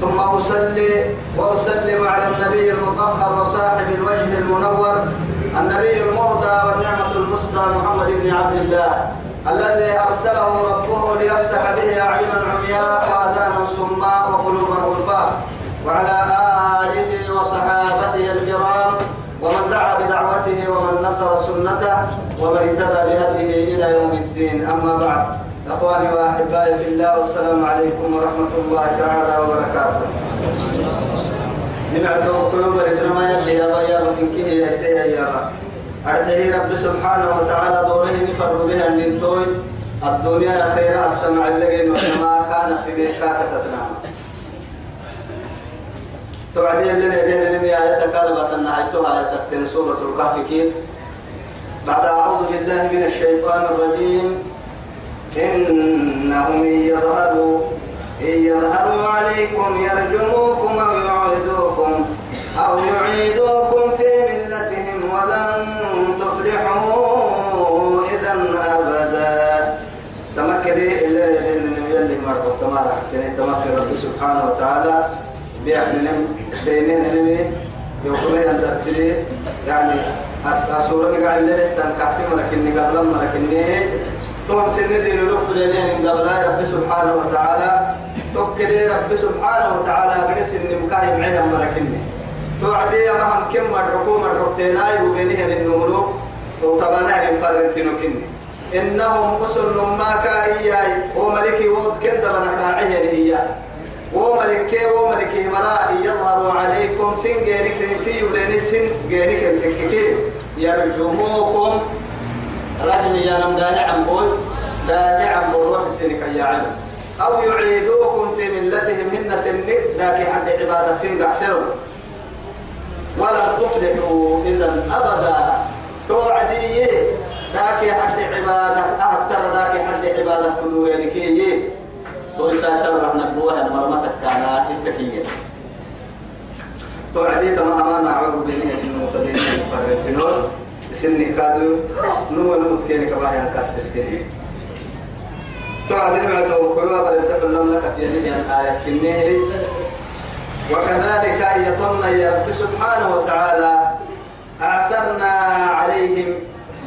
ثم أصلي وأسلم على النبي المطهر وصاحب الوجه المنور النبي المرضى والنعمة المصدى محمد بن عبد الله الذي أرسله ربه ليفتح به أعينا عمياء وآذانا صماء وقلوبا غلفاء وعلى آله وصحابته الكرام ومن دعا بدعوته ومن نصر سنته ومن اهتدى بهديه إلى يوم الدين. أما بعد أخواني وأحبائي في الله والسلام عليكم ورحمة الله تعالى وبركاته. نبعته قلوب رجل يلي يا بيا وكن كيه يا سيها يا أرده رب سبحانه وتعالى دوره نفر بها النتوي الدنيا خير السمع اللقين وما كان في ميكاك تتنام. توعدي اللي ندين لم آية كالبة النهايتها آية تكتن سورة الكهف بعد أعوذ بالله من الشيطان الرجيم. إنهم إن يظهروا إن يظهروا عليكم يرجموكم أو يعيدوكم أو يعيدوكم في ملتهم ولن تفلحوا إذا أبدا. تمكري اللي اللي مرحبا تمارا حكيني تمكر رب سبحانه وتعالى بيحنن بينين نمي يوكمي أن ترسلي. يعني أسورة قاعد اللي تنكافي مركني قبل مركني ثم سن دين روح لين قبل رب سبحانه وتعالى. توكلي رب سبحانه وتعالى. قد سن مكاي معي مركني توعدي يا مهم كم الحكومة الحكتينا وبينها النور وطبعا نفرنتينو كني إنهم أسن ما كاياي. وملكي وود كندا بنكراعيه هي وملكي وملكي مرائي. يظهر عليكم سن جينك سنسي ولين سن جينك التككي يرجموكم رجل يا نم داني عم بول روح سنك يا علم أو يعيدوكم في ملتهم من سنك ذاك حد عبادة سن قحسروا ولا تفلحوا إذا أبدا. توعدي ذاك حد عبادة أكثر ذاك حد عبادة تدور لكي تويسا سبب رحنا بوها مرمتك كان التكية توعدي تما أمام عبر بيني المتبين المفرقين سني كادو نو نمت كيني كباهي أنكسس كيني توعد نبعته كلها برد لم لك تيني أن آية كنيه وكذلك أن يطمنا يا رب سبحانه وتعالى أعثرنا عليهم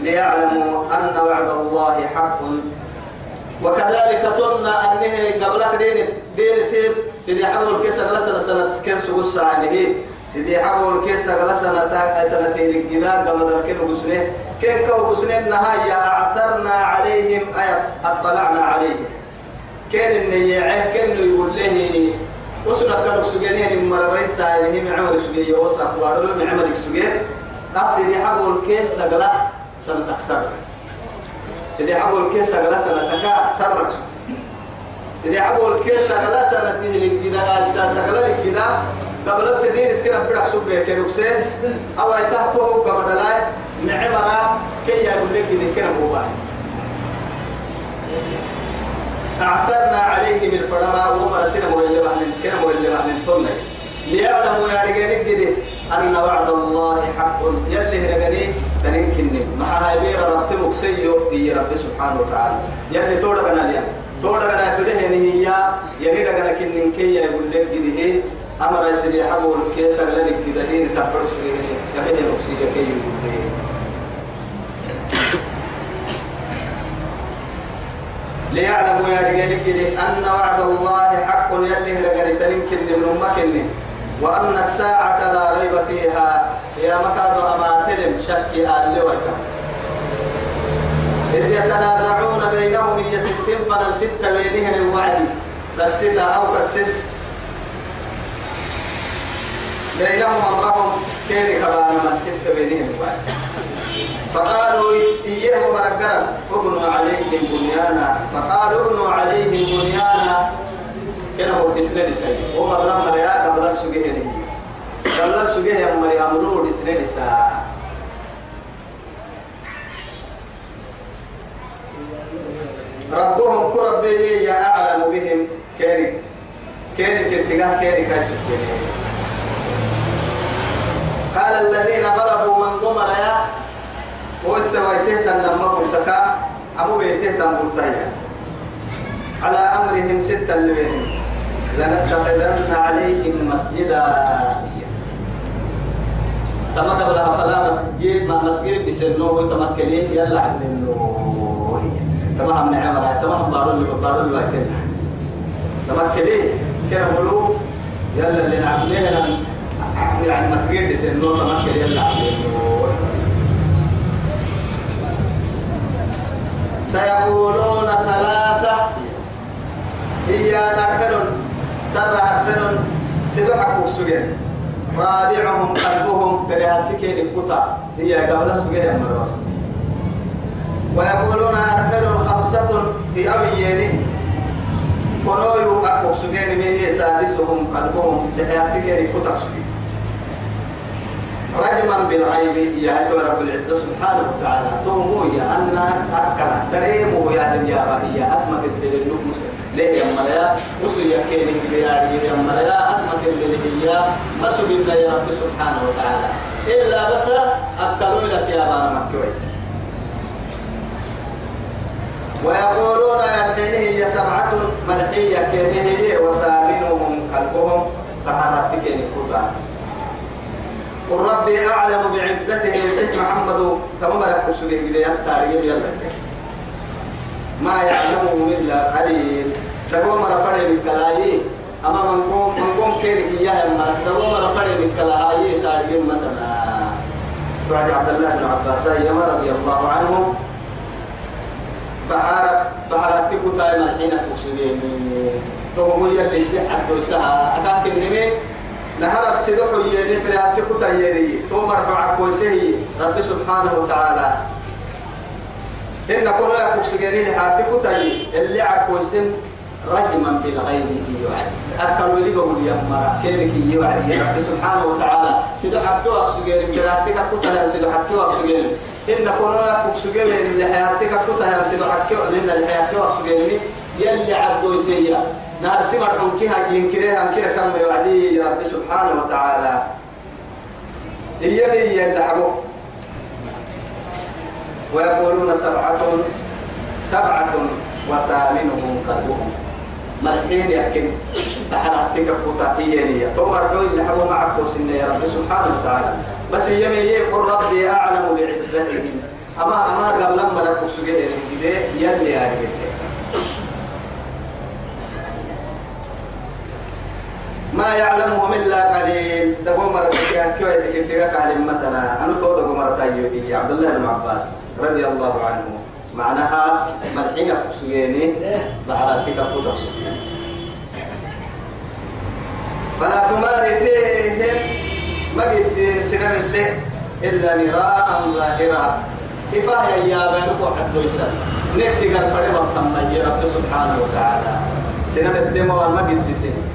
ليعلموا أن وعد الله حق. وكذلك طلنا أنه قبلك دين دين ثير سيدي حول كيس غلطة سنة كيس غصة عنه سيدي حول كيس سنة سنة الجداد قبل ذلك غسنه كين كو غسنه النهاية أعثرنا عليهم أي أطلعنا عليهم. كين النيعه كين يقول له وسنا كانوا سجنين من مربي سائله من عمر سجيه وسق وارو من عمر سجيه سيدي حول كيس غلطة سنة أكثر سيدي أبو الكيس أغلا سنة تكا سرق سيدي أغلا سنة تيجي لكذا أساس أغلا لكذا قبل التدين كنا بدأ سبب كنوكسه أو يتحته كما دلاي نعمرة كي يقول لك كنا هو أعثرنا عليهم الفرما وما رسنا مولي بحن كنا مولي بحن طنة ليعلموا يا رجال كده أن وعد الله حق يلي هرجني تنكني مع هاي بير رب مكسيو في رب سبحانه وتعالى يلي تودا بنا ليا تودا بنا كده هي يلي دغنا كنن كي يقول لك أمر يسري حبول كيس الذي كده هين تفرش لي يبني مكسيو كي يقول لي. ليعلموا يا رجال كده أن وعد الله حق يلي هرجني تنكني من مكني وأن الساعة لا ريب فيها يا مكاد أما تلم شك آل إذ يتنازعون بينهم فنن ستة بينهم الوعد بس أو كسس بينهم أمرهم كيري كبان من ستة بينهم فقالوا إياه مرقرا ابنوا عليهم بنيانا. فقالوا ابنوا عليهم بنيانا. كنا هو تسنة لسي ومرنا مريا قبل سجيه قال سجيه يا مري أمرور سنين ساعة ربهم كربي يا أعلم بهم. كانت كانت ابتغاء كانت كاشف قال الذين ضربوا من ضمر يا. وانت ويته لما قلتك أبو بيته تنبوتايا على أمرهم ستة لبين لنتخذن عليهم مسجدا. تما قبل فلا مسجد ما مسجد بسنوه تمكنين يلا عبد النور. تما هم نعمة تما هم بارو اللي بارو اللي تمكنين كنا بلو يلا اللي نعملنا. يعني مسجد بسنوه تمكن يلا سيقولون ثلاثة. هي نحن سر حسن سدحك السجن رابعهم قلبهم فرياتك الكتا هي قبل السجن مرس ويقولون نحن خمسة في أبيين. كنوا أكو سجن من سادسهم قلبهم لحياتك الكتا سجن رجما بالغيب يا رب العزة سبحانه وتعالى. تومو يا أن أكلا دريمو يا دنيا هي أسمك الدليل مسلم ليه يا ملايا يكين يا يا ملايا أسمك الدليل هي مسو بالله يا رب سبحانه وتعالى. إلا بس أكلوا إلى تيابان مكويت. ويقولون يمكنه هي سبعة ملحية. هي وثامنهم قلبهم فهذا تكين الكتاب قل ربي أعلم بعدته الحج محمد تمام لك سجيه إذا يبتاري يلا ما يعلمه إلا قليل. تقوم رفضي من كلاهي. أما من قوم من قوم كيرك إياه ما تقوم رفضي من كلاهي تاريخ مثلا بعد عبد الله بن عباس رضي الله عنه. بحارة بحارة تكو تايما حين تقصدين تو يلي سحة دوسها. أكاك النمي نهرت سيدوح يلي فريات تكو تايري تو مرفع كويسه رب سبحانه وتعالى. إن كنا يقول سجيرين حاتكو تاي اللي عكوسن رجما بالغيب يوعد. أكلوا لي بقول يا مرا كيرك يوعد. رب سبحانه وتعالى. سيدو حكوا أكسجيرين براتك كتلا سيدو حكوا أكسجيرين إن كنا يقول سجيرين اللي حياتك كتلا سيدو اللي حياتك أكسجيرين يلي عبدو سيا نار سمر أنكها ينكرها أنكرها كم يوعدي يا رب سبحانه وتعالى. إيالي يلي حبوك ويقولون سبعة سبعة وثامنهم قلبهم. ملحين يحكي بحراتك فتاكية تمر حول اللي حبوا معك وسنة يا رب سبحانه وتعالى. بس يمي يقول ربي أعلم بعزتهم. أما أما قبل لما لك سجيه يلي يا ما يعلمهم إلا قليل. دقوا مرة كيف يتكفيك قال مثلا. أنا تو دقوا تايوبي عبد الله بن عباس رضي الله عنه. معناها ملحين كسويني بحراتك فتح فلا تماري فيهم ما قد سنن الله إلا مراء ظاهرا. إفاه يا بينك وحد يسال نبتي قال فريضة تم رب سبحانه وتعالى. سنن الدم والما قد سنن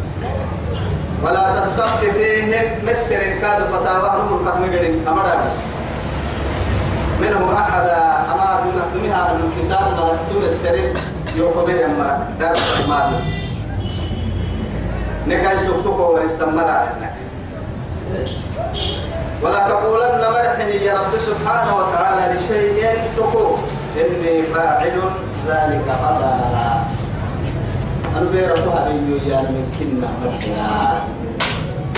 ولا تستفت فيهم مسر كاد فتاوى نور كمجرين أمرا منهم أحد أما دمها من كتاب مرتون السرين يوم من يمرا دار المال نكاي سفتوك ورستمر عنك ولا تقولن مرحني يا رب سبحانه وتعالى لشيء تقول. إني فاعل ذلك غدا أنا بيرتها يا من كنا مرحنا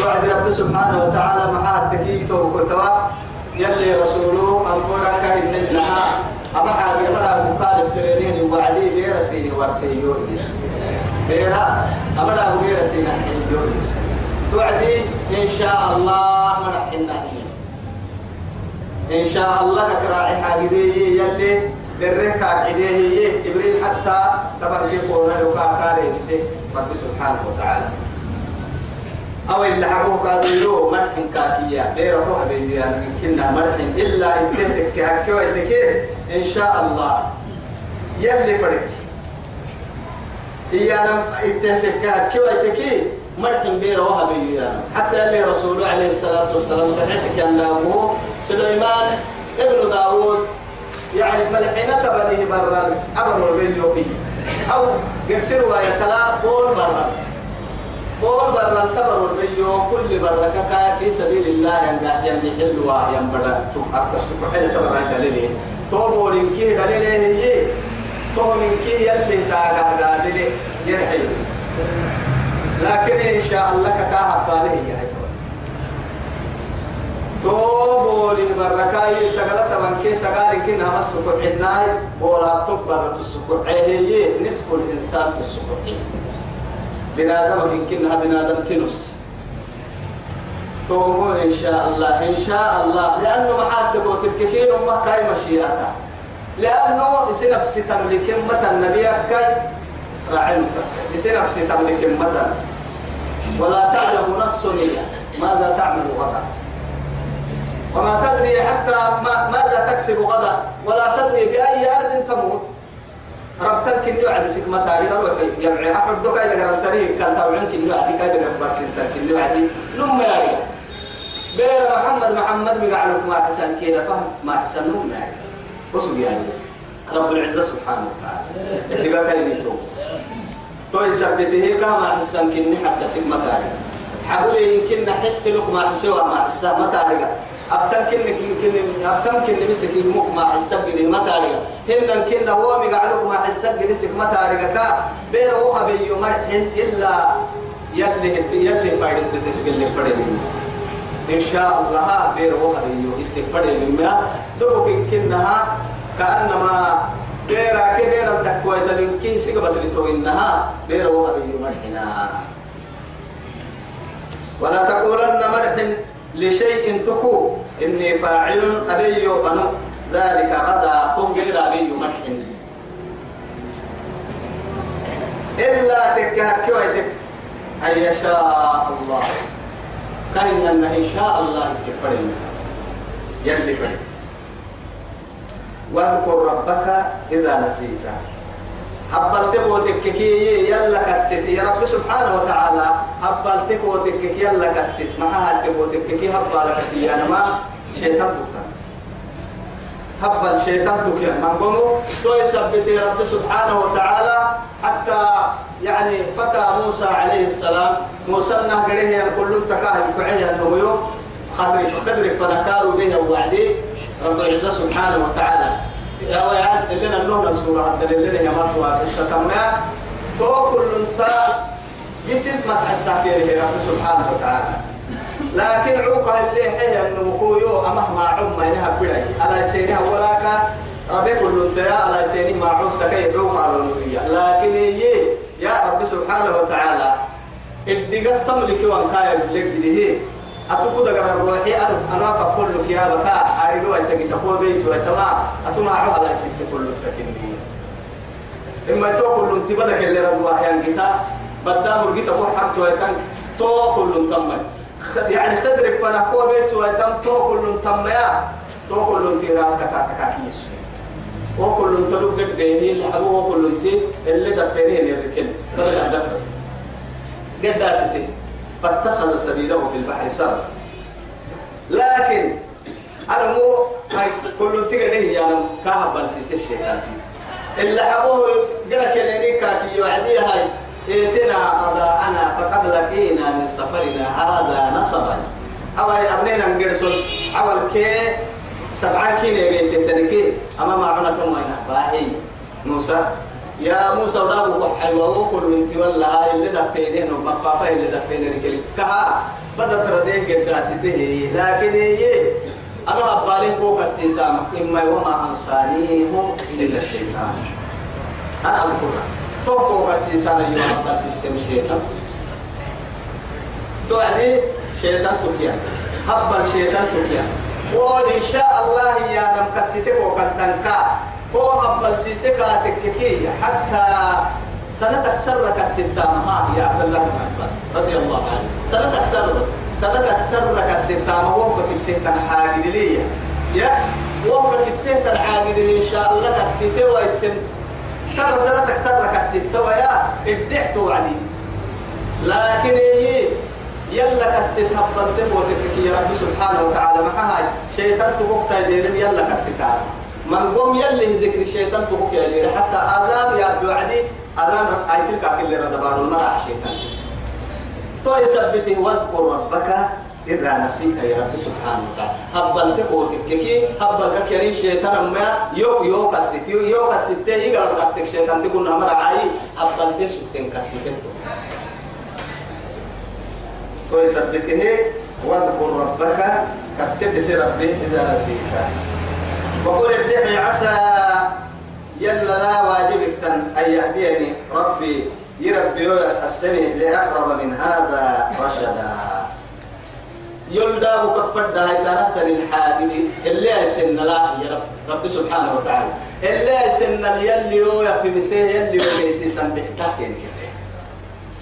وعد رب سبحانه وتعالى مع التكيت وكتوا. يلي رسوله أمورك إذن الله أما حاجة مرة بقال السريرين وعدي بيرسيني ورسيني بيرا أما لا بيرسيني توعدي إن شاء الله مرحنا إن شاء الله كراعي حاجة يلي درك عديه إبريل حتى تبرك يقول لك كاري بسي رب سبحانه وتعالى. أو اللي حبوك قالوا مرحن كاتية غير روح بيدي كنا مرحن. إلا إن تهتك هكوا إن شاء الله. يلي فرق. إيانا إن تهتك هكوا مرحم بير وهبي يعني حتى اللي رسول عليه الصلاة والسلام صحيح كان سليمان ابن داود يعني ملحينة بنيه برا أمر البيوبي أو يكسروا يتلا بول برا بول برا تبر البيو كل برا كاكا في سبيل الله. ينجح ينجح حلوة ينبرا تبقى السكوحية تبرا دليل توبو لنكي دليل هي. تو لنكي يلي تاقا دليل يرحي لكن إن شاء الله كاها بالي يا توبو لبركاي سقلت من كي سقال كنا مسكو حناي ولا تكبر تسكو هي؟ نصف الإنسان تسكو بنادم إن كنا بنادم تنس. توبو إن شاء الله إن شاء الله. لأنه محاتب وتككين وما كاي مشيئته لأنه يصير نفسي تملك متى النبي كاي راعينك يصير نفسي تملك متى ولا تعلم نفس ماذا تعمل غدا. وما تدري حتى ما ماذا تكسب غدا ولا تدري بأي أرض تموت. رب تمكن يوعد سك ما تاري روحي يمعي أحد دوكا إذا قرأت الطريق كان تاوعين كن يوعد كاي دقا برسين تمكن يوعد نم ياري بير محمد محمد بقعلك ما حسن كينا فهم ما حسن نم ياري وسو يعني رب العزة سبحانه وتعالى. اللي بقى كلمته تو يثبته كما حسن كن حتى سك ما تاري حقولي يمكن نحس لك ما حسوا ما حسا ما تاري أبتم كن كن أبتم كن مسك يمك حسب جدي ما تاريخ. هم كن هو مقعلك ما حسب جدي سك ما تاريخ. كا بير هو خبي يمرحن إلا يلي يلي فايد تسجل اللي فايد إن شاء الله بير هو خبي يلي فايد ما دوك كنها كأنما بير أكيد بير التقوى تلين كي سكبت لتو إنها بير هو خبي يمرحنا ولا تقولن مرحن لشيء تكو. إني فاعل أبي أنو ذلك غدا. ثم غير أبي محن إلا تكهك ويتك أن يشاء الله. كان أن إن شاء الله تفرن يلي فرن. واذكر ربك إذا نسيت. حبلت بوتك كي يلا كسيت يا رب سبحانه وتعالى. حبلت بوتك كي يلا كسيت ما حد بوتك كي حبلك كي أنا ما شيطان بوتك حبل شيطان تك ما قوموا تو يثبت يا رب سبحانه وتعالى حتى يعني فتى موسى عليه السلام موسى نهجره كل تكاه كعيه انه يوم خضر خضر فنكاروا به وعدي رب العزة سبحانه وتعالى. يا ويا لنا النور السورة عبد لنا يا مطوى استتمنا تو كل انت جدت مسح السافير رب سبحانه وتعالى لكن عوقها اللي حي انه كويو امه ما عم انها بداي على سينها ولاك ربي كل انت على سيني ما عوق سكي عوق على لكن يا رب سبحانه وتعالى الدقة تملك وان كايا لك دي أتوكو دقر الروحي أنا أنا فكل لك يا بكا أريدو أن تجي تقول بيت وتما أتوما عروها على ست كل تكني إما تو كل أنت بدك اللي ربوا أحيان جتا بدام الجتا هو حبت ويتن تو كل تم. يعني خدر فنا كو بيت ويتم تو كل تم يا. تو كل أنت راك تكا تكا كيس وكل أنت لو قد ديني اللي حبوا وكل أنت اللي دفيني اللي ركن. بدك دفر قد فاتخذ سبيله في البحر سرا. لكن أنا مو كل تيجي ده يعني كهب بالسيس الشيطان اللي أبوه قال كلامي كاكي يوعدي هاي. ائتنا أضاءنا فقد لقينا من سفرنا هذا نصبا. أو أبنينا نقرسل أول كي سبعة كي نجيت تنكي أما ما عنا كم وين؟ باهي. موسى. يا موسى ودابو وحي وقول انت ولا اللي دفينين ومخافة اللي دفينين رجل كها بدأ ترديه قداسته لكن هي أنا أبالي فوق السيسام إما وما أنصانيه إلا الشيطان. أنا أذكر. فوق السيسام يوم أبال سيسام الشيطان توعدي شيطان تكيا. هبل شيطان تكيا. قول إن شاء الله يا نم كسيتك وكتنكا. هو قبل سيسكا تككية حتى سنتك سرك الستة. مها يا عبد الله بن عباس؟ رضي الله عنه. سنتك سرك. سنتك سرك الستة. ما وقت التهت الحاجد لي. يا وقت التهت الحاجد إن شاء الله كالستة ويتم. سر سنتك سرك الستة. ويا ادعت علي لكن إيه؟ يلا كسيت هبلت بوتك يا سبحانه وتعالى ما هاي. شيطان تبوك تديرن يلا كسيت من قوم يلي ذكر الشيطان تبوك دير حتى آذان يا وعدي آذان آيتك كل ردبان المرأة شيطان. تو يثبته واذكر ربك إذا نسيت يا رب سبحانه وتعالى. هبل تقوتك كي هبل كريم شيطان ما يو يو كسيت يو يو كسيت. يقرب لك شيطان تقول نمر عاي هبل تسوتين كسيت. تو يثبته واذكر ربك كسيت سي ربي إذا نسيت. وقل ادعي عسى يلا لا واجبك تن أن يهديني ربي يربي يسأسني لأقرب من هذا رشدا. يلدا وقد فدا هاي كانت للحاجب اللي يسن لا يا رب رب سبحانه وتعالى. اللي يسن يلي هو في مسيه يلي هو يسيسن بحكاكين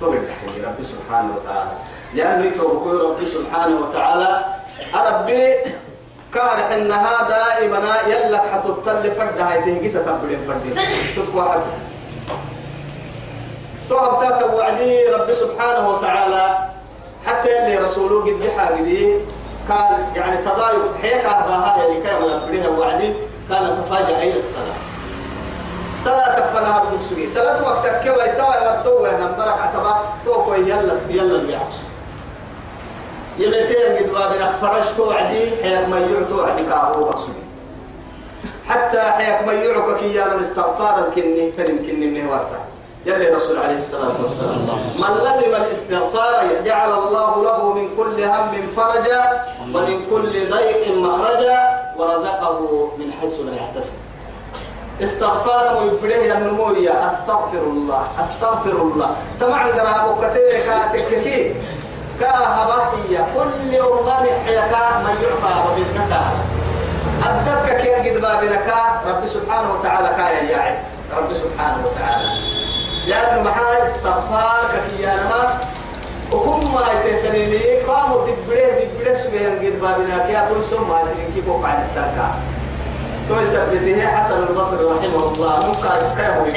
تقول رب. سبحانه وتعالى. لأنه يتوقع رب سبحانه وتعالى. ربي كارح إنها دائما يلك حتطل فرد هاي تهجي تتبلين فردين تتقوى حتى تعب توعدي رب سبحانه وتعالى. حتى اللي رسوله قد حاجدي. قال يعني تضايق. حيك هذا اللي كان يبريها وعدي. كان تفاجأ أين الصلاة. صلاة تكفنا هذا مكسوكي صلاة وقتك كوي توا وقتوا نمبرك عتبا توكو يلا يلا اللي يلتين قد بابنا فرش توعدي حيك ما يعطوا عدي كاهو مكسوكي حتى حيك ما يعوك كي يانا الاستغفار الكني تلم كني من ورسا يلي رسول عليه الصلاة والسلام. من لزم الاستغفار جعل الله له من كل هم فرجا ومن كل ضيق مخرجا ورزقه من حيث لا يحتسب. استغفار ويبريه النموية أستغفر الله أستغفر الله. طبعا قرأ كثير كاتككي كاهبائية كل يوم حيكا من يعطى وبيتكا أدتك كي قد بابنك رب سبحانه وتعالى كايا يعي. رب سبحانه وتعالى. لأنه معاه استغفار كيانا وهم ما يتهتنيني قاموا تبريه تبريه سبيان قد بابنا كي أقول سم ما يتهتنين كيف وقع الساكا تو يثبته حسن البصري رحمه الله. كيف يقول.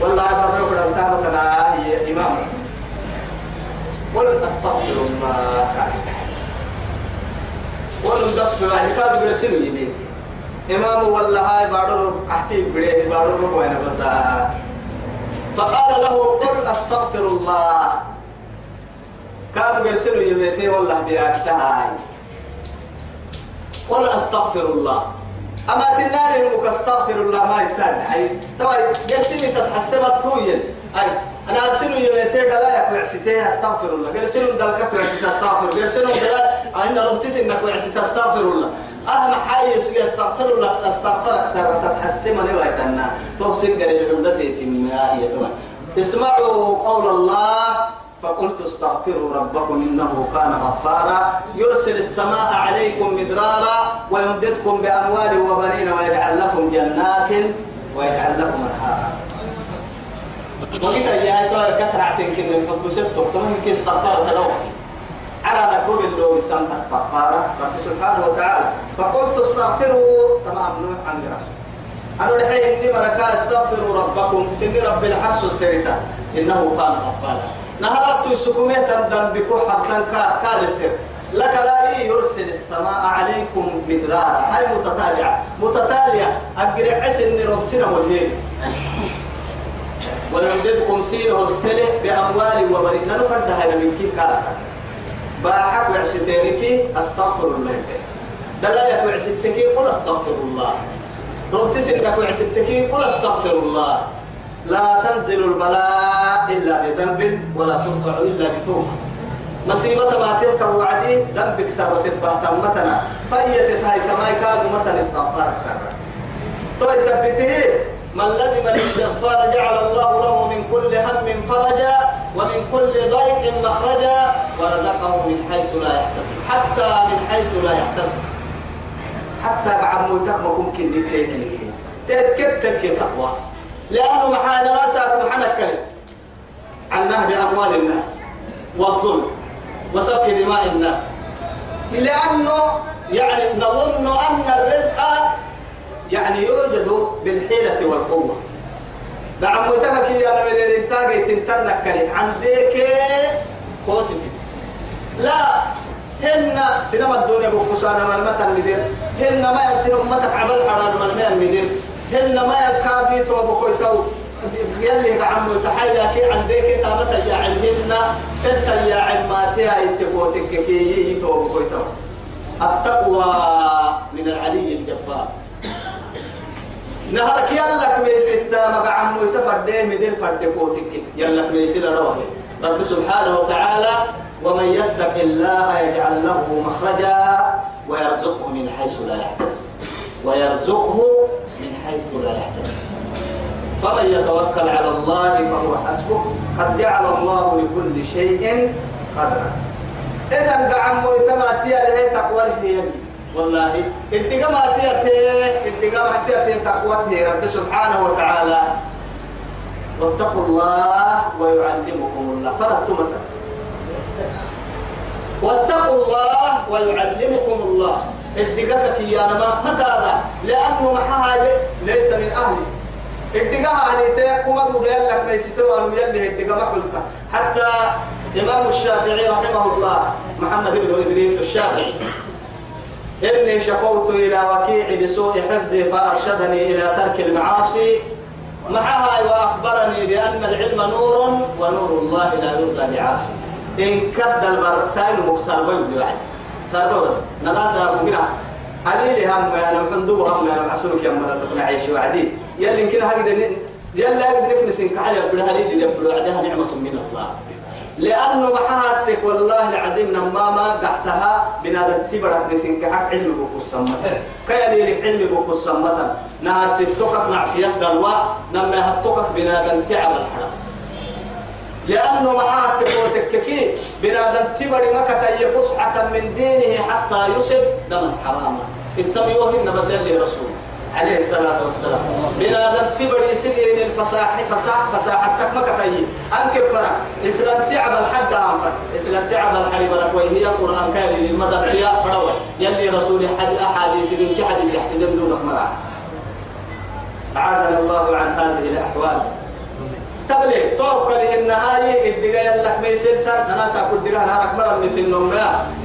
والله ما بروح الكامة أنا هي إمام. قل أستغفر الله دفع يعني كاد برسلوا يبيت إمام والله هاي بارو أحتي بديه بارو وين بس. فقال له قل أستغفر الله. كاد برسلوا يبيتي والله بياكتهاي قل أستغفر الله. أما تنار إنك أستغفر الله ما يتابع أي طيب جالسين تتحسبت توين أي أنا أرسل يمتى دلا يكوع ستة أستغفر الله. قال سنون دلك كوع ستة أستغفر قال سنون دلا أين ربتي سنك كوع ستة أستغفر الله. أهم حاجة يسوي أستغفر الله أستغفرك سر تسحسم أنا ويتنا توصل قال العمدة تتم هي اسمعوا قول الله فقلت استغفروا ربكم إنه كان غفارا. يرسل السماء عليكم مدرارا ويمددكم بأموال وبنين ويجعل لكم جنات ويجعل لكم أنهارا. وقيت يا تو كثر عتين كده فبسبتك تمام كي استغفار تلوح على نقول اللي يسمى استغفار رب سبحانه وتعالى فقلت استغفروا تمام نوح عن رسول أنا الحين إني مركا استغفروا ربكم سن رب الحرس السريتا إنه كان غفارا نهرات السكومية تندم بكو حبتن كالسر لك لا يرسل السماء عليكم مدرارا هاي متتابعة متتالية أقرع عسن ربسنا والليل ويمددكم سينه السلة بأموال وبنين. نفرد هذا من كيف كارتا باحك وعستيرك أستغفر الله. دلا يك وعستك قل أستغفر الله. رب تسنك قل أستغفر الله. لا تنزل البلاء إلا بذنب ولا ترفع إلا بتوبة مصيبة ما تلك وعدي ذنبك سرة تبهت متنا. فأيت هاي كما يكاد متن استغفارك سرة تو يثبته من لزم الاستغفار جعل الله له من كل هم فرجا ومن كل ضيق مخرجا ورزقه من حيث لا يحتسب. حتى من حيث لا يحتسب. حتى عمو تقوى ممكن نتيجه تتكتل كي تقوى لأنه محال رأسك محنك عن نهب أموال الناس والظلم وسفك دماء الناس. لأنه يعني نظن أن الرزق يعني يوجد بالحيلة والقوة. دعم موتك يا نبي الانتاج تنتنك عندك كوسك لا هن سينما الدنيا بقصانا من متى مدير هن ما يصير أمتك عبل حرام من مين مدير هن ما يكادي تو بقول تو يلي دعم تحيا كي عندك تامت يا علمنا انت يا علماتي هاي تقوتك كي تو بقول تو التقوى من العلي الجبار. نهارك يلا كميسيتا مقع عمو يتفردي مدين فردي قوتك يلا كميسيلا روحي رب سبحانه وتعالى ومن يتق الله يجعل له مخرجا ويرزقه من حيث لا يحتسب. ويرزقه من حيث لا يحتسب. فمن يتوكل على الله فهو حسبه. قد جعل الله لكل شيء قدرا. إذا قعم ويتماتي له تقوى هي والله ادقى ما تيته ادقى ما تيته تقوى رب سبحانه وتعالى. واتقوا الله ويعلمكم الله. فلا واتقوا الله ويعلمكم الله. ادقاك يا نما متى هذا؟ لأنه محاها ليس من أهلي. ادقاها أهلي تيكم ديال لك ما يستوى انه يلي ادقا محلك حتى إمام الشافعي رحمه الله محمد بن إدريس الشافعي إني شكوت إلى وكيع بسوء حفظي فأرشدني إلى ترك المعاصي. معها وأخبرني بأن العلم نور ونور الله لا يرضى بعاصي. إن كد البر سائل مكسر بيو بعد سار بس. نراس أبو جنا علي هم أنا مندوب هم أنا عسولك يا مرة تكون عايش وعدي. يلي يمكن هكذا يلا أقدر نكنس إنك على بدها لي يبدو عدها نعمة من الله. لأنه محاتك والله العظيم نما ما قحتها بنادى تبرك بسنك حق علم بوكو السمة. كيا لك علم بوكو السمة. نهار ستوقف معصية دلوا نما هتوقف بنادى تعب الحرام. لأنه محاتك وتككي بنادى تبرك مكة فسحة من دينه حتى يصب دم حراما. انتبهوا هنا بس يلي رسول عليه الصلاة والسلام. من هذا تبري سنين الفصاحة فصاحة فصاحة تكمك تي أنك فرع إسلام تعب الحد عمر إسلام تعب الحد برك وهي قرآن كان للمدى فيها فروة. يلي رسول حد أحاديث من كحديث يحتدم دونك مرع أعاذنا الله عن هذه الأحوال. تبلي توكل النهاية الدقاء لك ما يسلتن أنا سأقول الدقاء نهارك مرة من النوم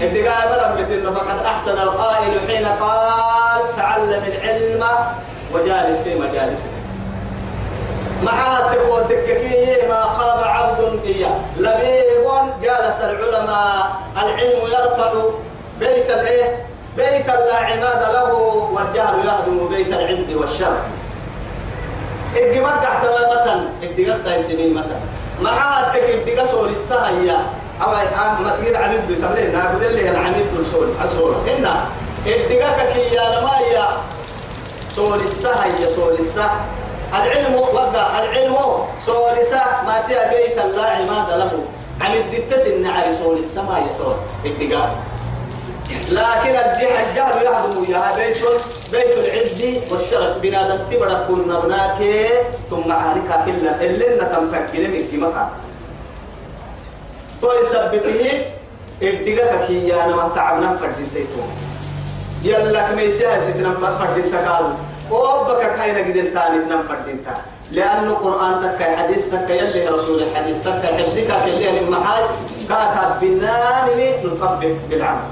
الدقاء مرة من النوم فقد أحسن القائل حين قال تعلم العلم وجالس في مجالسه محاتك وتككي ما خاب عبد إياه. لبيب جالس العلماء. العلم يرفع بيت الايه بيت لا عماد له والجهل يهدم بيت العز والشر الدماغ تحت مثلا الدماغ تاي سنين مثلا. معها تك الدماغ سوري السهية أو مسجد عميد تبليه ناخذ اللي العميد سوري سوري هنا الدماغ كي يا لما يا سوري السهية سوري السه العلم وقع العلم سوري سه ما تيا بيت الله عماد له. عميد التسن نعري سوري السماء يتون الدماغ لكن الجهل الجهل يهدم يا بيت بيت العز والشرف. بنادم تبرا كنا بناك ثم عانك كلا. اللي لنا تمكن من كمكا تو يثبته ارتقاك كي يا نما تعبنا فردتيتو يلا كميسيا ستنا فردتا قال وابك كاين قدر تاني نم فردتا لأنه قرآن تكا حديث تكا يلي رسول الحديث تكا حفظك اللي المحاج كاتب بالنانمي نطبق بالعمل.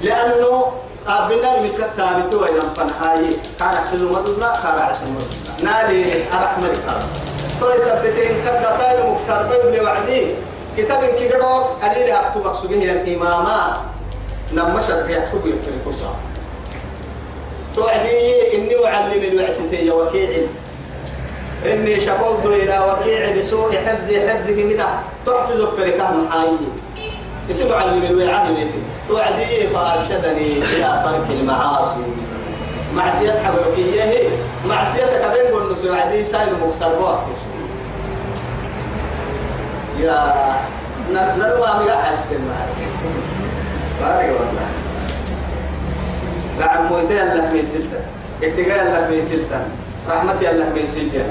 لأنه قابلنا المكتة بتوى إذا فنهاي كان أحسن مدنا كان أحسن مدنا نالي أرح مريكا توي سبتين كدا سايل مكسر بيبلي وعدي كتاب كي قدوك قليل أكتب أكسوه الإماما لما شرق يكتب يفتر كسا توعدي إني أعلم الوعستي وكيعي إني شكوت إلى وكيع بسوء حفظي حفظك كده تحفظ فريقه محايي اسم علم الوعاء توعدي فأرشدني إلى ترك المعاصي. حبيبية هي. معصيتك بين والنسو عدي سائل مكسر يا نروى مياه حسن بارك والله قاعد مويتي الله في سلطة. اتقاء الله في سلطة. رحمتي الله في سلطة.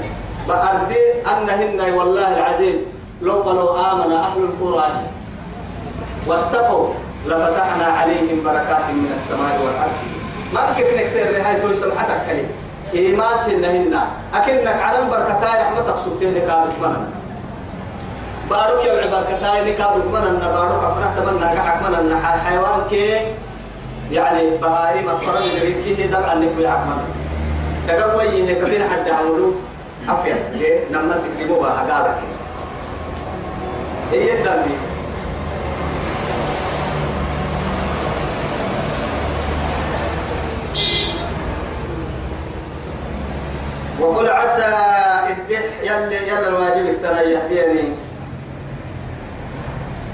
بأردي أنهن والله العظيم لو قالوا آمن أهل القرآن واتقوا لفتحنا عليهم بركات من السماء والأرض. ما كيف نكتر هاي توي سمحتك كلي؟ إيمان سنهن أكنك علم بركتاي رحمتك سبتين كانت مهن بارك يا بركتاي كانت مهن بارك أفرح تمنى قحك مهن حيوان كي يعني بهايم الفرد الريكي دم عنك ويعمل تقوي هيك كثير حد عملوا أفيا ليه نما تكلموا بها قالك هي الدم وقل عسى الدح يلي يلا الواجب ترى يهديني.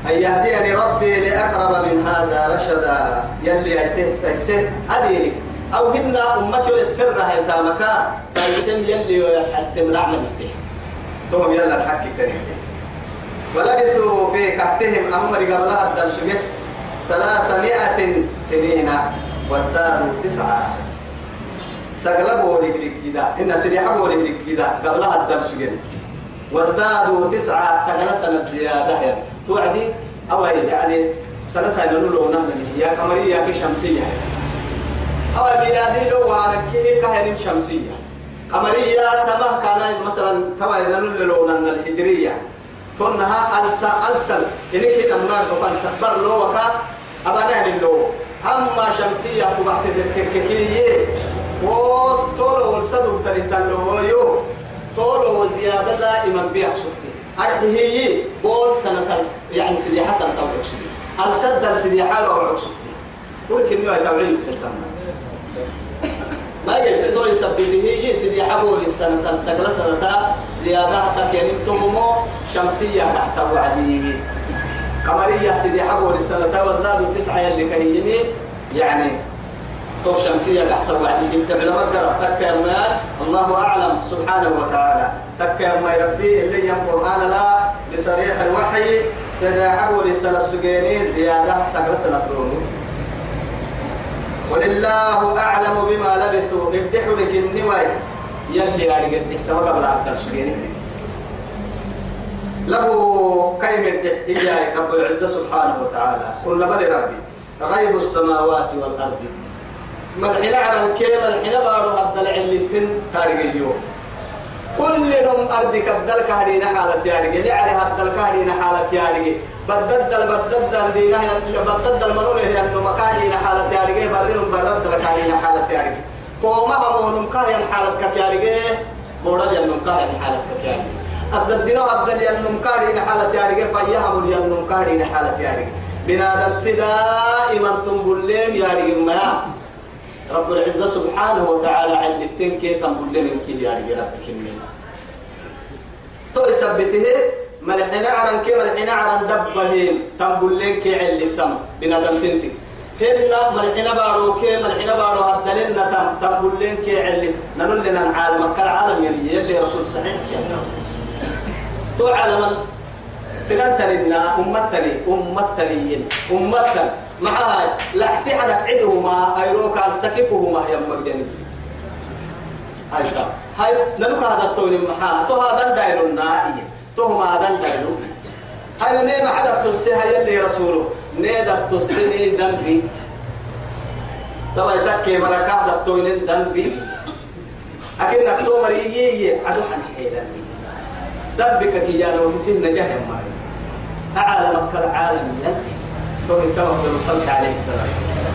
أن يهديني ربي لأقرب من هذا رشدا. يلي أيسه أيسه أديني أو هن أمتي السر هاي تامكا. فيسم يلي ويسحى السم رعنا مفتح ثم يلا الحق كريم ولبثوا في كهفهم أمر قبلها الدرسجة ثلاثمائة سنين وازدادوا تسعة سقلبوا لك كده إن سريحبوا لك كده قبلها الدرسجة وازدادوا تسعة سنة سنة زيادة. يعني توعدي؟ أو يعني سنتها نقول نحن يا قمرية يا شمسية. أو ميلادي لو وارك كه كهن شمسية. قمرية تمه كان مثلا توا نقول لو نحن الهجرية. كنها ألسا ألسل إنك هنا منار بقال سبر لو وكا. أبدا لو. أما شمسية تبعت التككية وطول والصدق تريد لو يو طول وزيادة لا إمام بيها سكتي أرحي هي بول سنة يعني سريحة سنة سدر سريحة توعي سكتي ولكن نوع توعي تحتم ما قلت تو يسبب هي سريحة بول السنة سقل سنة زيادة تكين تممو شمسية تحسب عليه. قمرية سريحة بول السنة وازدادوا تسعة يلي كهيني يعني تو شمسية تحسب عليه جبت علماء قرب تكا ما الله أعلم سبحانه وتعالى. تكا ما يربي اللي القرآن لا لصريح الوحي سداحه لسنة السجينين زيادة سكر سنة رونو ولله أعلم بما لبثوا. نفتحوا لك النواي يلي يعني قد نحتوى قبل أكثر سجينين له كلمة إياي رب العزة سبحانه وتعالى. قلنا بل ربي غيب السماوات والأرض. مدحنا على الكلمة الحين بارو هبدل علتين تاريخ اليوم كل نوم أرضك بدل كهدينا حالة يارجي لعلي هبدل كهدينا حالة يارجي بددل بددل دينا بددل منون هي أنه مكانينا حالة يارجي برينهم بردل كهدينا حالة يارجي قوما أمونهم كهين حالة كيارجي بورا ينهم كهين حالة كيارجي أبدل دينا أبدل ينهم كهدينا حالة يارجي فيهم ينهم كهدينا حالة يارجي بنادم دائما تنبلين يارجي ما. رب العزة سبحانه وتعالى عند التنكي تنبول لنا كي يا ربك الناس تو يثبته ملحنا عرن كي ملحنا عرن دبهين تنبول لنا كي عند التم بنادم تنتي. هنا ملحنا بارو كي ملحنا بارو هدلنا تم تنبول لنا كي عند نقول لنا العالم كالعالم يلي يلي رسول صحيح كي. تو عالم سنتنا أمتني أمتني أمتني معها لا احتحدك عدهما أيروك سكفهما يا مجدني هاي هاي نلوك هذا الطول محا تو هذا الداير النائي. تو ما هذا الداير هاي نيم حدا تسيها يلي رسوله. نيدا تسيني دنبي. طبعا تكي مركا هذا الطول دنبي. أكيد نكتو مريي عدو حن حيدا دنبك كي يانو بسين نجاه ماري أعلمك العالم يلي تو توكل الخلق عليه الصلاة والسلام.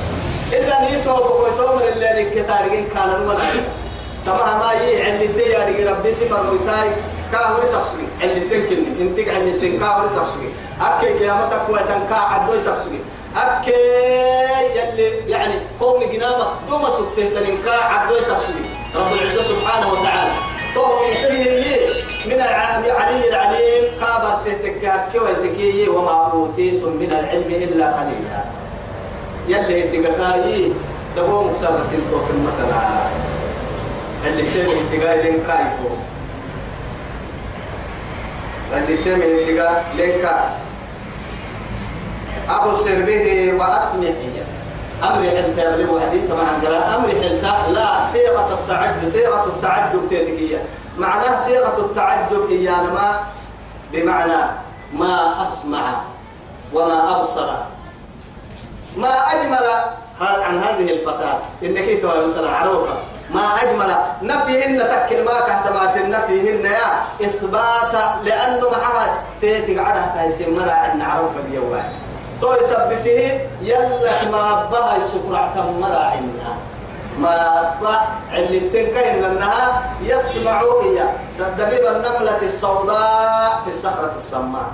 إذا نيتو بقوتهم اللي الكتارين كان المنعي تمام ما يي اللي تي ربي سفر ويتاي. كاهو يسخسي اللي تنكن انتك اللي تنكاهو يسخسي أكي قيامتك ويتنكا عدو يسخسي أكي يلي يعني قوم جنابة دوما سبته تنكا عدو يسخسي رب العزة سبحانه وتعالى. طهو يحيي من العلي العليم. قابر سيتك كويتكي وما أوتيتم من العلم إلا قليلا يلي الدقاقاي دبو مسارة سنتو في المثل اللي تيمي الدقاقاي لين كايكو اللي تيمي الدقاقاي لين كاي أبو سربه وأسمعي أمر حلتا يبلغ حديث طبعا قراء أمر حلتا لا صيغة التعجب صيغة التعجب تيتكية معناه صيغة التعجب إيانا ما بمعنى ما أسمع وما أبصر. ما أجمل عن هذه الفتاة. إنك توا مثلا عروفة. ما أجمل نفيهن تكل ما كهتمات نفيهن يا إثبات لأنه معها تيتي عدها تايسين مرا عن عرف اليوم. تو يثبته يلا ما بها السكرة مرا عنا. ما اللي بتنكهن انها يسمعوا هي. دبيب النملة السوداء في الصخرة السماء.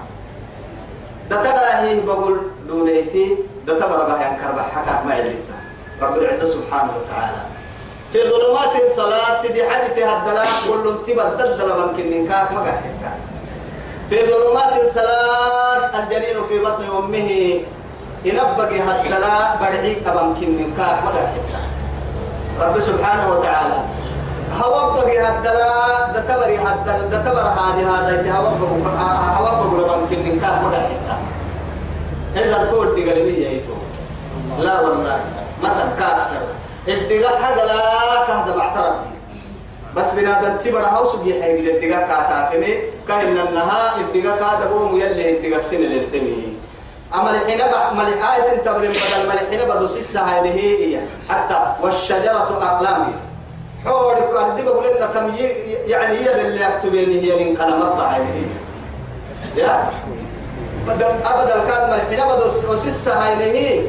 ده تداهي بقول دونيتي ده تبرا بها ينكر حكا ما يلفها رب العزة سبحانه وتعالى. في ظلمات صلاة دي حدثها الدلاء كل انتبه الدلدل من كننكاك ما في ظلمات ثلاث الجنين في بطن أمه ينبغي هالسلاء برعي أبم كننكاك ما رب سبحانه وتعالى. هوبك هالدلاء دتبري هالدل دتبر هذه هذا هوبك هوبك ربم كننكاك ما إذا تقول في قلبي يتو لا والله ما تنكاسر الدقاء حاجة لا كهذا بعترف بس بنادم تبر هاوس بيحيي الدقاء كاتافني كأن النها الدقاء هو يلي الدقاء سنة للتمي. أما الحين بقى ما الحين سنتبرم بدل ما الحين بدوس السهاي هي. حتى والشجرة أقلامي حورك أردي بقول لنا كم يعني هي اللي أكتبيني هي من الله يا؟ بدل أبدا كان ما الحين بدوس السهاي هي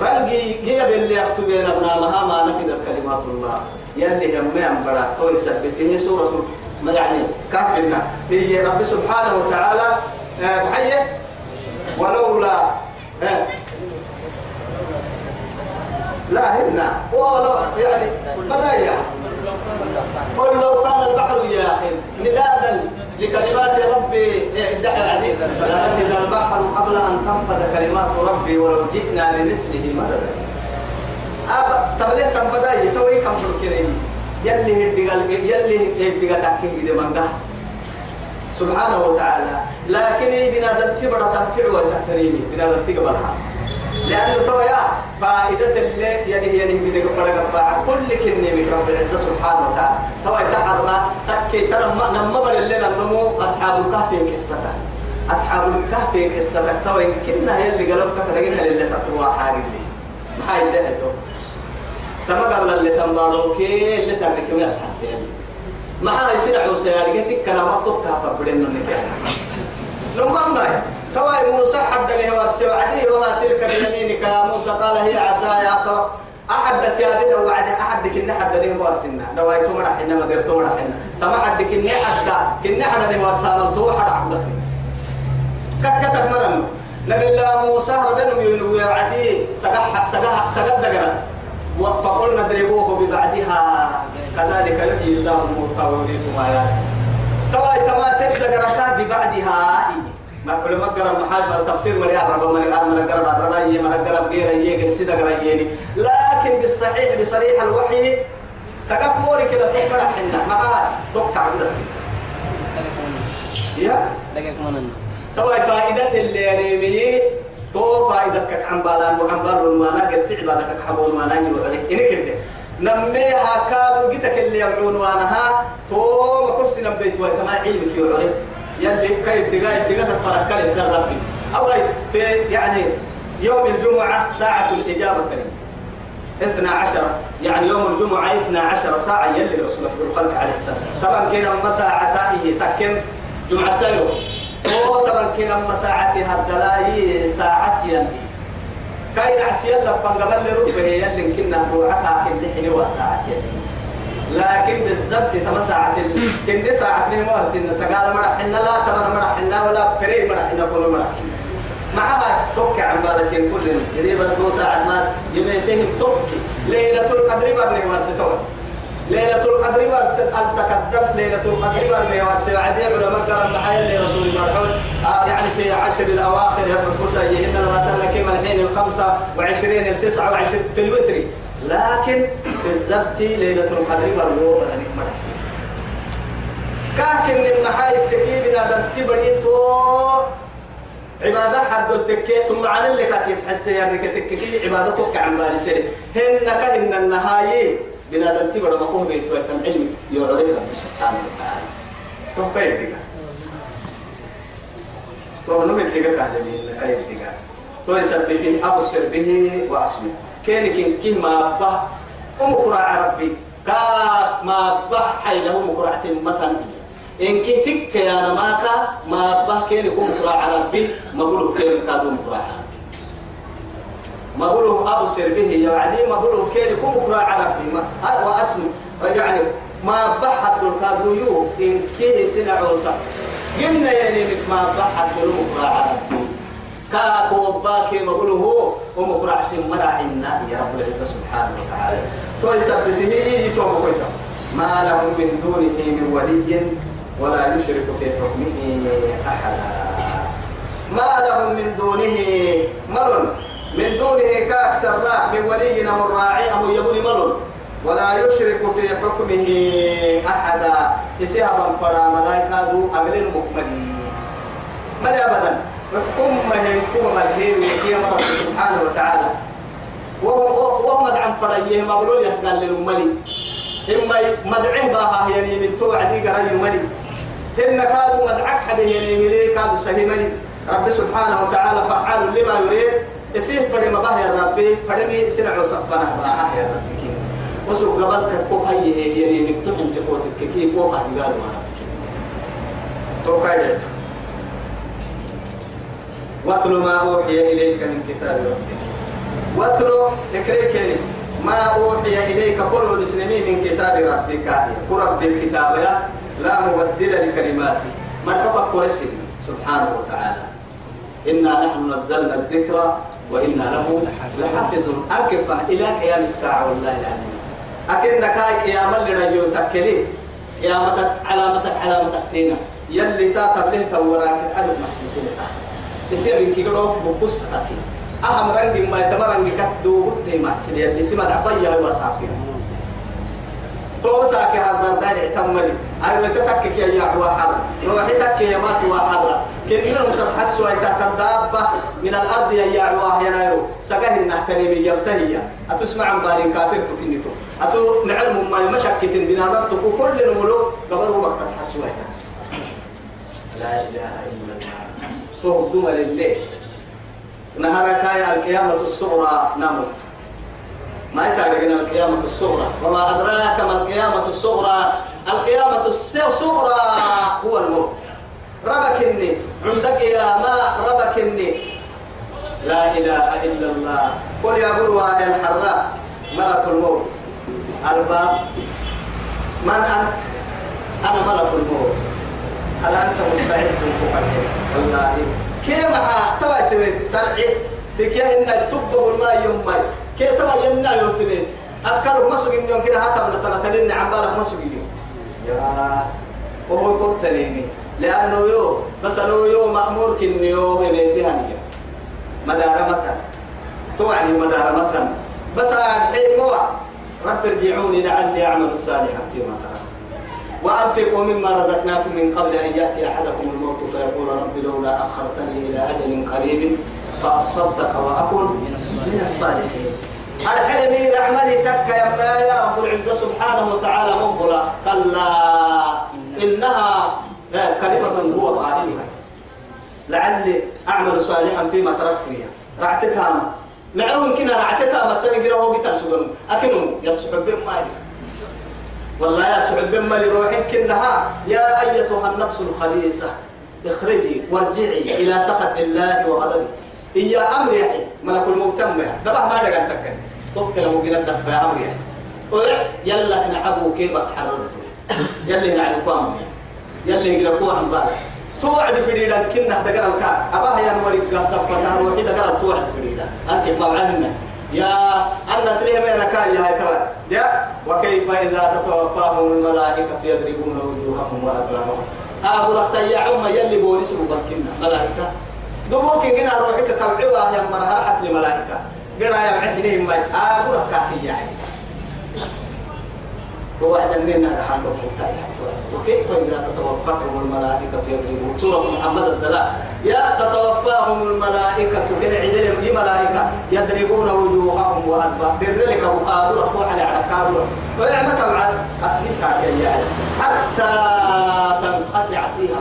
رنجي هي باللي أكتبين أبنامها ما نفذت كلمات الله. يلي هم من برا توي سبته سورة ما يعني كافرنا. هي رب سبحانه وتعالى محيي ولولا لا هنا. ولو يعني بداية. قل لو كان البحر يا أخي مدادا لكلمات ربي ادعي العزيز فلنفذ البحر قبل أن تنفذ كلمات ربي ولو جئنا لمثله مددا. أب تبليه كم بداية؟ توي كم سلكني يلي هدقال يلي هدقال تحكي كده من ده سبحانه وتعالى. لكن بنا دنتبر تنفع وتحتريني بنا دنتقبلها لأنه تويا فائدة اللي يعني يعني بدك بدك بقى كل كلمة من رب العزة سبحانه وتعالى. توي تحرنا تكي ترى ما نمبر اللي نمو أصحاب الكهف قصة أصحاب الكهف قصة توي كنا هي اللي قلبك لقينا اللي تقوى حاجة اللي ما هي تو تما قبل اللي تمباروكي اللي تركي ويا حسين ما هي سرع وسيارك كنا مفتوح كهف بدنا لما توي موسى حد له ورسي وعدي وما تلك بيمينك. يا موسى قال هي عصاي أقرأ أحد تيابين وعد أحد كنا حد له ورسنا نوايت مرحنا ما قلت مرحنا تما حد كنا حد كنا حد له ورسنا تو حد عبدك. كتكتك مرن. نبي الله موسى ربنا ينوي عدي سجح سجح سجد دقرا فقلنا اضربوه ببعدها. كذلك يحيي الله الموتى ويريكم آياته تما تبدأ ببعدها. ما كل ما قرأ محاجة التفسير مريا رب من الآن من قرأ رب رأي من قرأ غير يجي سيدا قرأيني لكن بالصحيح بصريح الوحي تكبوري كده تكبر حنا ما توقع كده يا؟ طبعا فائدة اللي يعني تو فائدة كك بالان بالون ما نقدر سعب هذا كك حبون ما نقدر إنك كده نميها كادو جتك اللي يعون وانها تو ما كرسي نبيت وكما علمك يعرف يلي كيف دقائق دقائق تفرق كلمة ربي أو في يعني يوم الجمعة ساعة الإجابة كلمة. اثنا عشر يعني يوم الجمعة اثنا عشر ساعة يلي رسول في الخلق عليه السلام. طبعا كنا مساعة تائه تكن جمعة تايو طبعا كنا مساعة هالدلاي ساعة يلي. كاين عسيا لفن قبل ربه يلي كنا توعكا كن دحني وساعة يلي لكن بالضبط تما ساعة كن ساعة من مرسين سقال مرحنا لا تمر مرحنا ولا فري مرحنا كل مرحنا معها توكي عن بالك كل قريبا دو ساعة ما يميتهم توكي ليلة القدر برني مرسي ليلة القدر برت السكدر ليلة القدر برني مرسي عدي من مقر المحايا اللي رسول مرحون آه يعني في عشر الأواخر يبقى كسيهن الغتل كما الحين الخمسة وعشرين التسعة وعشرين في الوتر. لكن بالضبط ليلة القدر برنو بدنك مرح كاكن المحايا التكيب نادم تبريتو عبادة حد التكي ثم على اللي كاكيس حسي يعني كتكي عبادتك عن بالي سيري. هن كهن النهاية. بنادم تبر ما هو بيت وكم علم يعرف سبحانه وتعالى. تو كيف بيجا تو من بيجا كهذا كيف بيجا تو يسبته أبصر به وأسمع. كان كن كن ما با أم قرى عربي كا ما بحي له مقرعة متن. إن كي تك يا نماكا ما بح كين مقرعة ربي. بقوله كين كادو مقرعة ما أبو سير به يا عدي ما بقوله كين يكون مقرعة ربي ما واسم يعني ما بحث الكادو يو إن كي سنة عوسى قلنا يعني ما بحث مقرعة ربي كاكو باكي مقوله ومقرعة مراعينا يا رب العزة سبحانه وتعالى. تو يثبته تو مقويتا ما له من دونه من ولي ولا يشرك في حكمه أحدا. ما له من دونه من دونه كأكثر من ولي الراعي أم يبني مل ولا يشرك في حكمه أحدا. إسيابا فرا ملايكا دو أغلين مكملين ملي أبدا حكم مهن كوما ملهين ويكي رب سبحانه وتعالى؟ وهو مدعم فريه مبلول يسقال للملي إما مدعه باها يعني من توعدي قرأي ملي إن كادوا مدعك حبه يعني ملي كادوا سهمني رب سبحانه وتعالى فعال لما يريد. يسير فري مباه يا ربي فرمي سرع وصفنا باها يا ربي وسوق قبلك كوك هي يعني مكتوب انت قوتك كيف كوك هذه قالوا ما توكايدت واتل ما أوحي إليك من كتاب ربك. واتل تكريك ما أوحي إليك قل المسلمين من كتاب ربك. قرب بالكتاب لا مبدل لكلماته ما كرسي سبحانه وتعالى. إنا نحن نزلنا الذكر وإنا له لحافظون أكبر إلى قيام الساعة والله العظيم. أكنك قيام اللي رجو تكلي. قيامتك علامتك علامتك تينا. يلي تاتب له توراك الأدب محسسين يصير إنك يقولوا بقص أكيد أهم رنج ما يتمرن كتدو بطي محسن. يلي سمع عفيا هو صافي تو ساكي هذا دار اعتمري أي لك تكك يا يعوى حر. روحي تك يا مات وحر كنا متصحس ويتا كدابة من الأرض يا يعوى يا نايرو سكه النحتني من يبتهي. أتسمع عن بارين كافر تكنيتو أتو نعلم ما مشكت بنادم تكو كل نملو. قبل وقت تصحس ويتا لا إله إلا الله. صوب دم لله نهارك يا القيامة الصغرى نمت ما يتعرفنا القيامة الصغرى. وما أدراك ما القيامة الصغرى. القيامة الصغرى هو الموت. ربكني عندك يا ما ربكني لا إله إلا الله. قل يا هذا الحراء ملك الموت. الباب من أنت؟ أنا ملك الموت. هل أنت مستعد تقبل والله. كيف تبع تبيت؟ سرعي. تكيه إن تبه الماء يوم تبع يمنع يوم تبيت أكلوا ما سجين يوم كده حتى من سنة تلين عم بالك ما سجين يا وهو يقول تليني لأنه يو بس أنه يو مأمور كن يو بنيتها مدار متى توعدي مدار متى بس الحين هو؟ رب ارجعوني لعلي أعمل صالحا فيما تركت. وأنفقوا مما رزقناكم من قبل أن يأتي أحدكم الموت فيقول رب لولا أخرتني إلى أجل قريب. فأصدق وأكن من الصالحين. الحلم رحمني تك يا يا رب العزة سبحانه وتعالى مقبلة. كلا إنها كلمة هو قائلها لعلي أعمل صالحا فيما تركت فيها. رعتكها معهم كنا رعتكها ما تنقل هو قتل سجن أكنهم يصحب بما والله يا سعود بما لروحك كلها. يا أيتها النفس الخبيثة. اخرجي وارجعي إلى سخط الله وغضبه. إيا أمر يحي ملك الموت تم دبع ما لقى تكن توكل ممكن الدفع يا أمر يحي يلا كنعبو كيف حررت يلا نعبو قام يلا يقرأ عن بالك توعد في ديدا كنا دقر الكا أباها يا نوري قاسب فتاه روحي دقر توعد في ديدا أنت ما عننا يا أن تليه بينك يا هاي ترى. يا وكيف إذا تتوفاهم الملائكة يضربون وجوههم وأدبارهم أبو رحت يا عم يلي بوليس مبكنا ملائكة. دبوك إن روحك كوعوا يا مرها رحت لملائكة قرا يا عحنين ما أبو رحت يا عم فواحد مننا رحل وكيف إذا تتوفتهم الملائكة يضربون سورة محمد الدلاء يا تتوفاهم الملائكة كن عدل دي ملائكة يضربون وجوههم وأدبار. در لك وقابل رفوع على كابل ويعمك على أسلك يعني حتى تنقطع فيها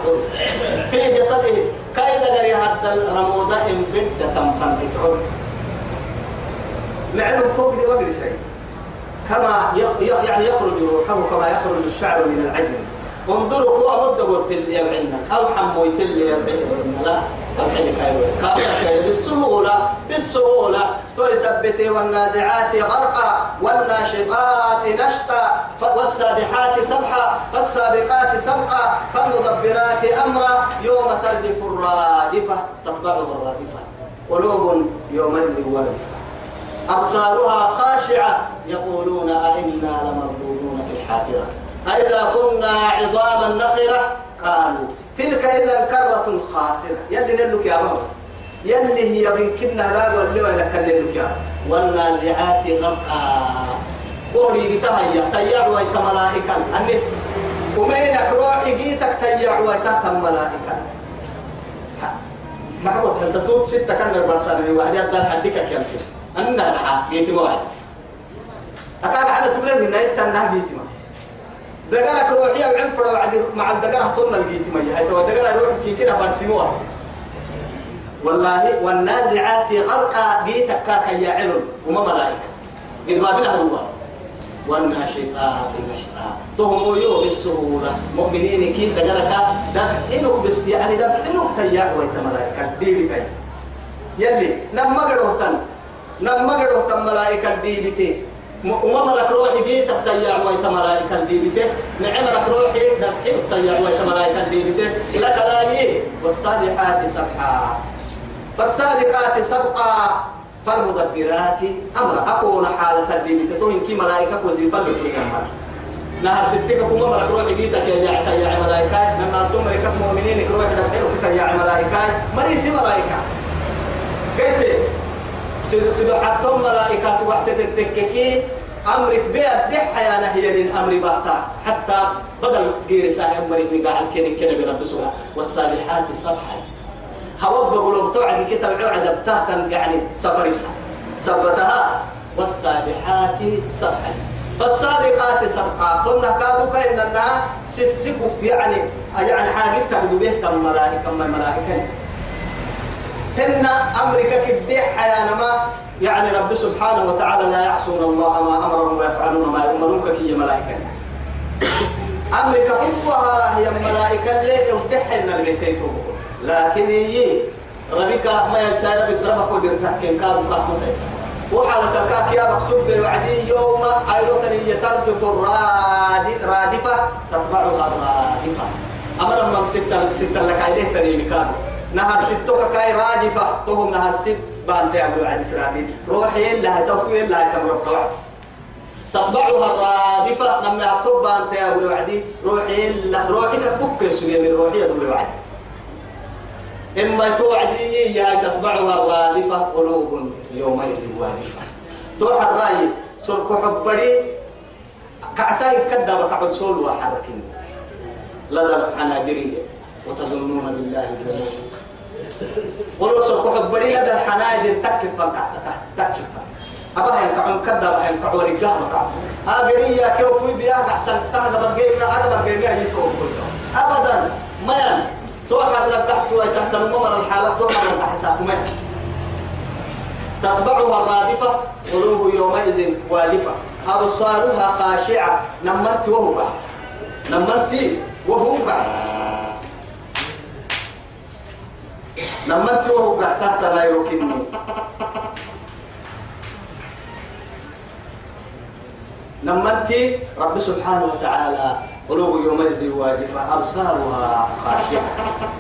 في جسده كايدا غري حتى الرمودة إن بدة تنفن عروق معلوم فوق دي سيد كما يعني يخرج روحه كما يخرج الشعر من العجن انظروا هو مدة قلت لي يبعنا أو حمويت لي لا. بالسهولة بالسهولة. تثبت والنازعات غرقا والناشطات نشطا. والسابحات سبحا فالسابقات سبقا فالمدبرات أمرا يوم ترجف الرادفة تطبع الرادفة. قلوب يومئذ واجفة أبصارها خاشعة يقولون أئنا لمردودون في الحافرة. أئذا كنا عظاما نخرة قالوا تلك إذا كرة خاسرة. يلي نلك يا مبس يلي هي يمكننا لا واللي ولا كلمك يا والنازعات غرقا. قولي بتهيأ تيار ويت ملائكة أني ومينك روحي جيتك تيار ويت ملائكة ما هو تلتتوب ستة كان البرسان الواحد يدل حدك كم أن الحا جيت موعد أكاد على تبلغ من نايت تنه جيت ما. دقرك روحي وعم فرا وعد مع الدقرة طن الجيت ما. هي تو دقرة روحي كي كده برسموها والله والنازعات غرقا جيتك كاك يا علم وما ملائكة. قد ما بنا الله. والناشطات نشطا تهم يو بالسهولة مؤمنين كي تجلك دبحنك بس يعني دبحنك تياع ويت ملائكة. دي بتاي يلي نما قدوتن نما قدوتن ملائكة دي بتاي ومرك روحي بيتك تياع ويت ملائكة دي بتاي نعمرك روحي دبحنك تياع ويت ملائكة دي بتاي لك لا والصالحات سبحا فالسابقات سبقا فالمدبرات أمر أكون حالة الدين تتوين كي ملائكة وزيفة لكل أمر نهر ستك كما مرك روح بيتك يا جاعتا يا ملائكة لما أنتم مركة مؤمنين روح دفعك يا ملائكة مريسي ملائكة. كيف سيدو حتى ملائكة وقت تتككي. أمرك بيا بيح يا نهي الأمر باتا. حتى بدل غير ساهم مريك نقاع الكين كين برب سبحانه والصالحات صبحا هوب بقولوا بتوعد كتاب عقد بتاعتا يعني سفريسا سبتها والسابحات سبحا. فالسابقات سبقا. ثم كادوا كأننا سسكوا يعني يعني حاجة تبدو به تم ملائكة من الملائكة هن أمريكا كبدي حيانا ما يعني رب سبحانه وتعالى لا يعصون الله ما أمرهم ويفعلون ما يؤمرون كي ملائكة. أمريكا كلها هي ملائكة اللي يفتحن البيتين لكن هي ربك ما يسال ربك ربك تحكين كابو كابو تيسا وحالة الكاك يا مقصود وعدي يوم أيضا ترجف الرادفة تتبعها الرادفة. أما لما ستة ستة لك عليه تريمي كان نهر ستك كاي رادفة تهم نهر ست بان تعبوا عن إسرائيل روحي لها توفي لها تمرق تتبعها الرادفة لما يكتب بان تعبوا وعدي روحي روحي كبك سوية من روحي يدور وعدي. إما توعدي يا تتبعها الرادفة قلوب يومئذ واجفة توح الرأي سرق حبري كعتاي كذب كعب سول وحركين لدى الحناجرية وتظنون بالله الظنون ولو سرق حبري لدى الحناجر تكف تحت تكف أبا ينفعون كذب ينفعوا رجال وكعب أبريا كيف في بيا أحسن. تهدب الجيم أدب الجيم يتوب أبدا. ما توحر لك تحت تحت الممر الحالة توحر لك حسابكم. تتبعها الرادفة قلوب يومئذ والفة. أبصارها خاشعة. نمرت وهو بعد. نمرت وهو بعد. نمرت وهو بعد. تحت لا يمكنني نمرت رب سبحانه وتعالى. قلوب يومئذ واجفة أبصارها خاشعة.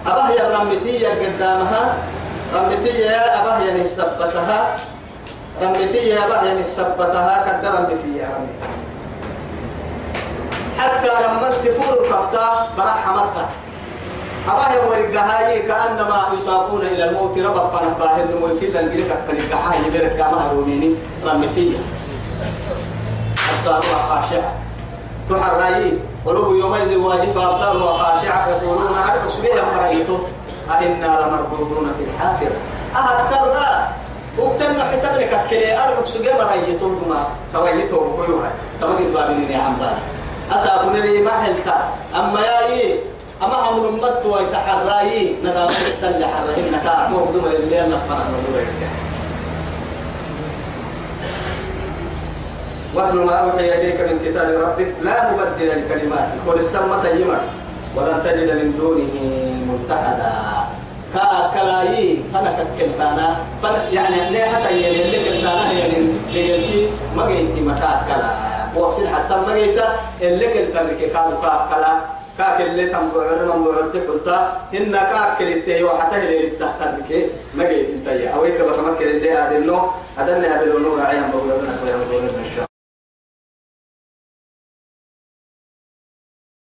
أبا هي الرمتية قدامها رمتية يا أبا هي نسبتها رمتية يا أبا هي نسبتها قد رمتية رمتية حتى لما تفور الكفتا برا حمتها أبا هي ورقها كأنما يساقون إلى الموت ربط فنباه النمو في الانجليك أكتنك حاجة برك كما روميني رمتية أبصارها خاشعة. تحرأي. قلوب يومئذ واجفة أبصارها خاشعة يقولون أعرف سبيل مرأيته أئنا لمربوطون في الحافرة. أهد سرنا وقتنا حسب لك كلي سبيل مرأيته دما تويته وكيوها كما قد بابني يا عمدان. أسابون لي ما حلتا. أما ياي أما هم نمت ويتحرأي ندام تتلي حرأي نكا مهدوم الليل نفنا واتل ما أوحي إليك من كتاب ربك لا مبدل لكلماته وللسمة يمر ولن تجد من دونه ملتحدا كا كلاي فانا كنتانا فانا يعني ليه حتى يلي اللي كنتانا يعني ليلتي ما جيتي متى كلا. وصل حتى ما جيتا اللي لك كادو كلا كاك اللي تم بعر من بعر تقولتا إن كاك اللي تهي وحتى اللي تحت لك ما جيت انت يا. أويك بس ما كل اللي هذا إنه هذا اللي هذا النور عيان بقول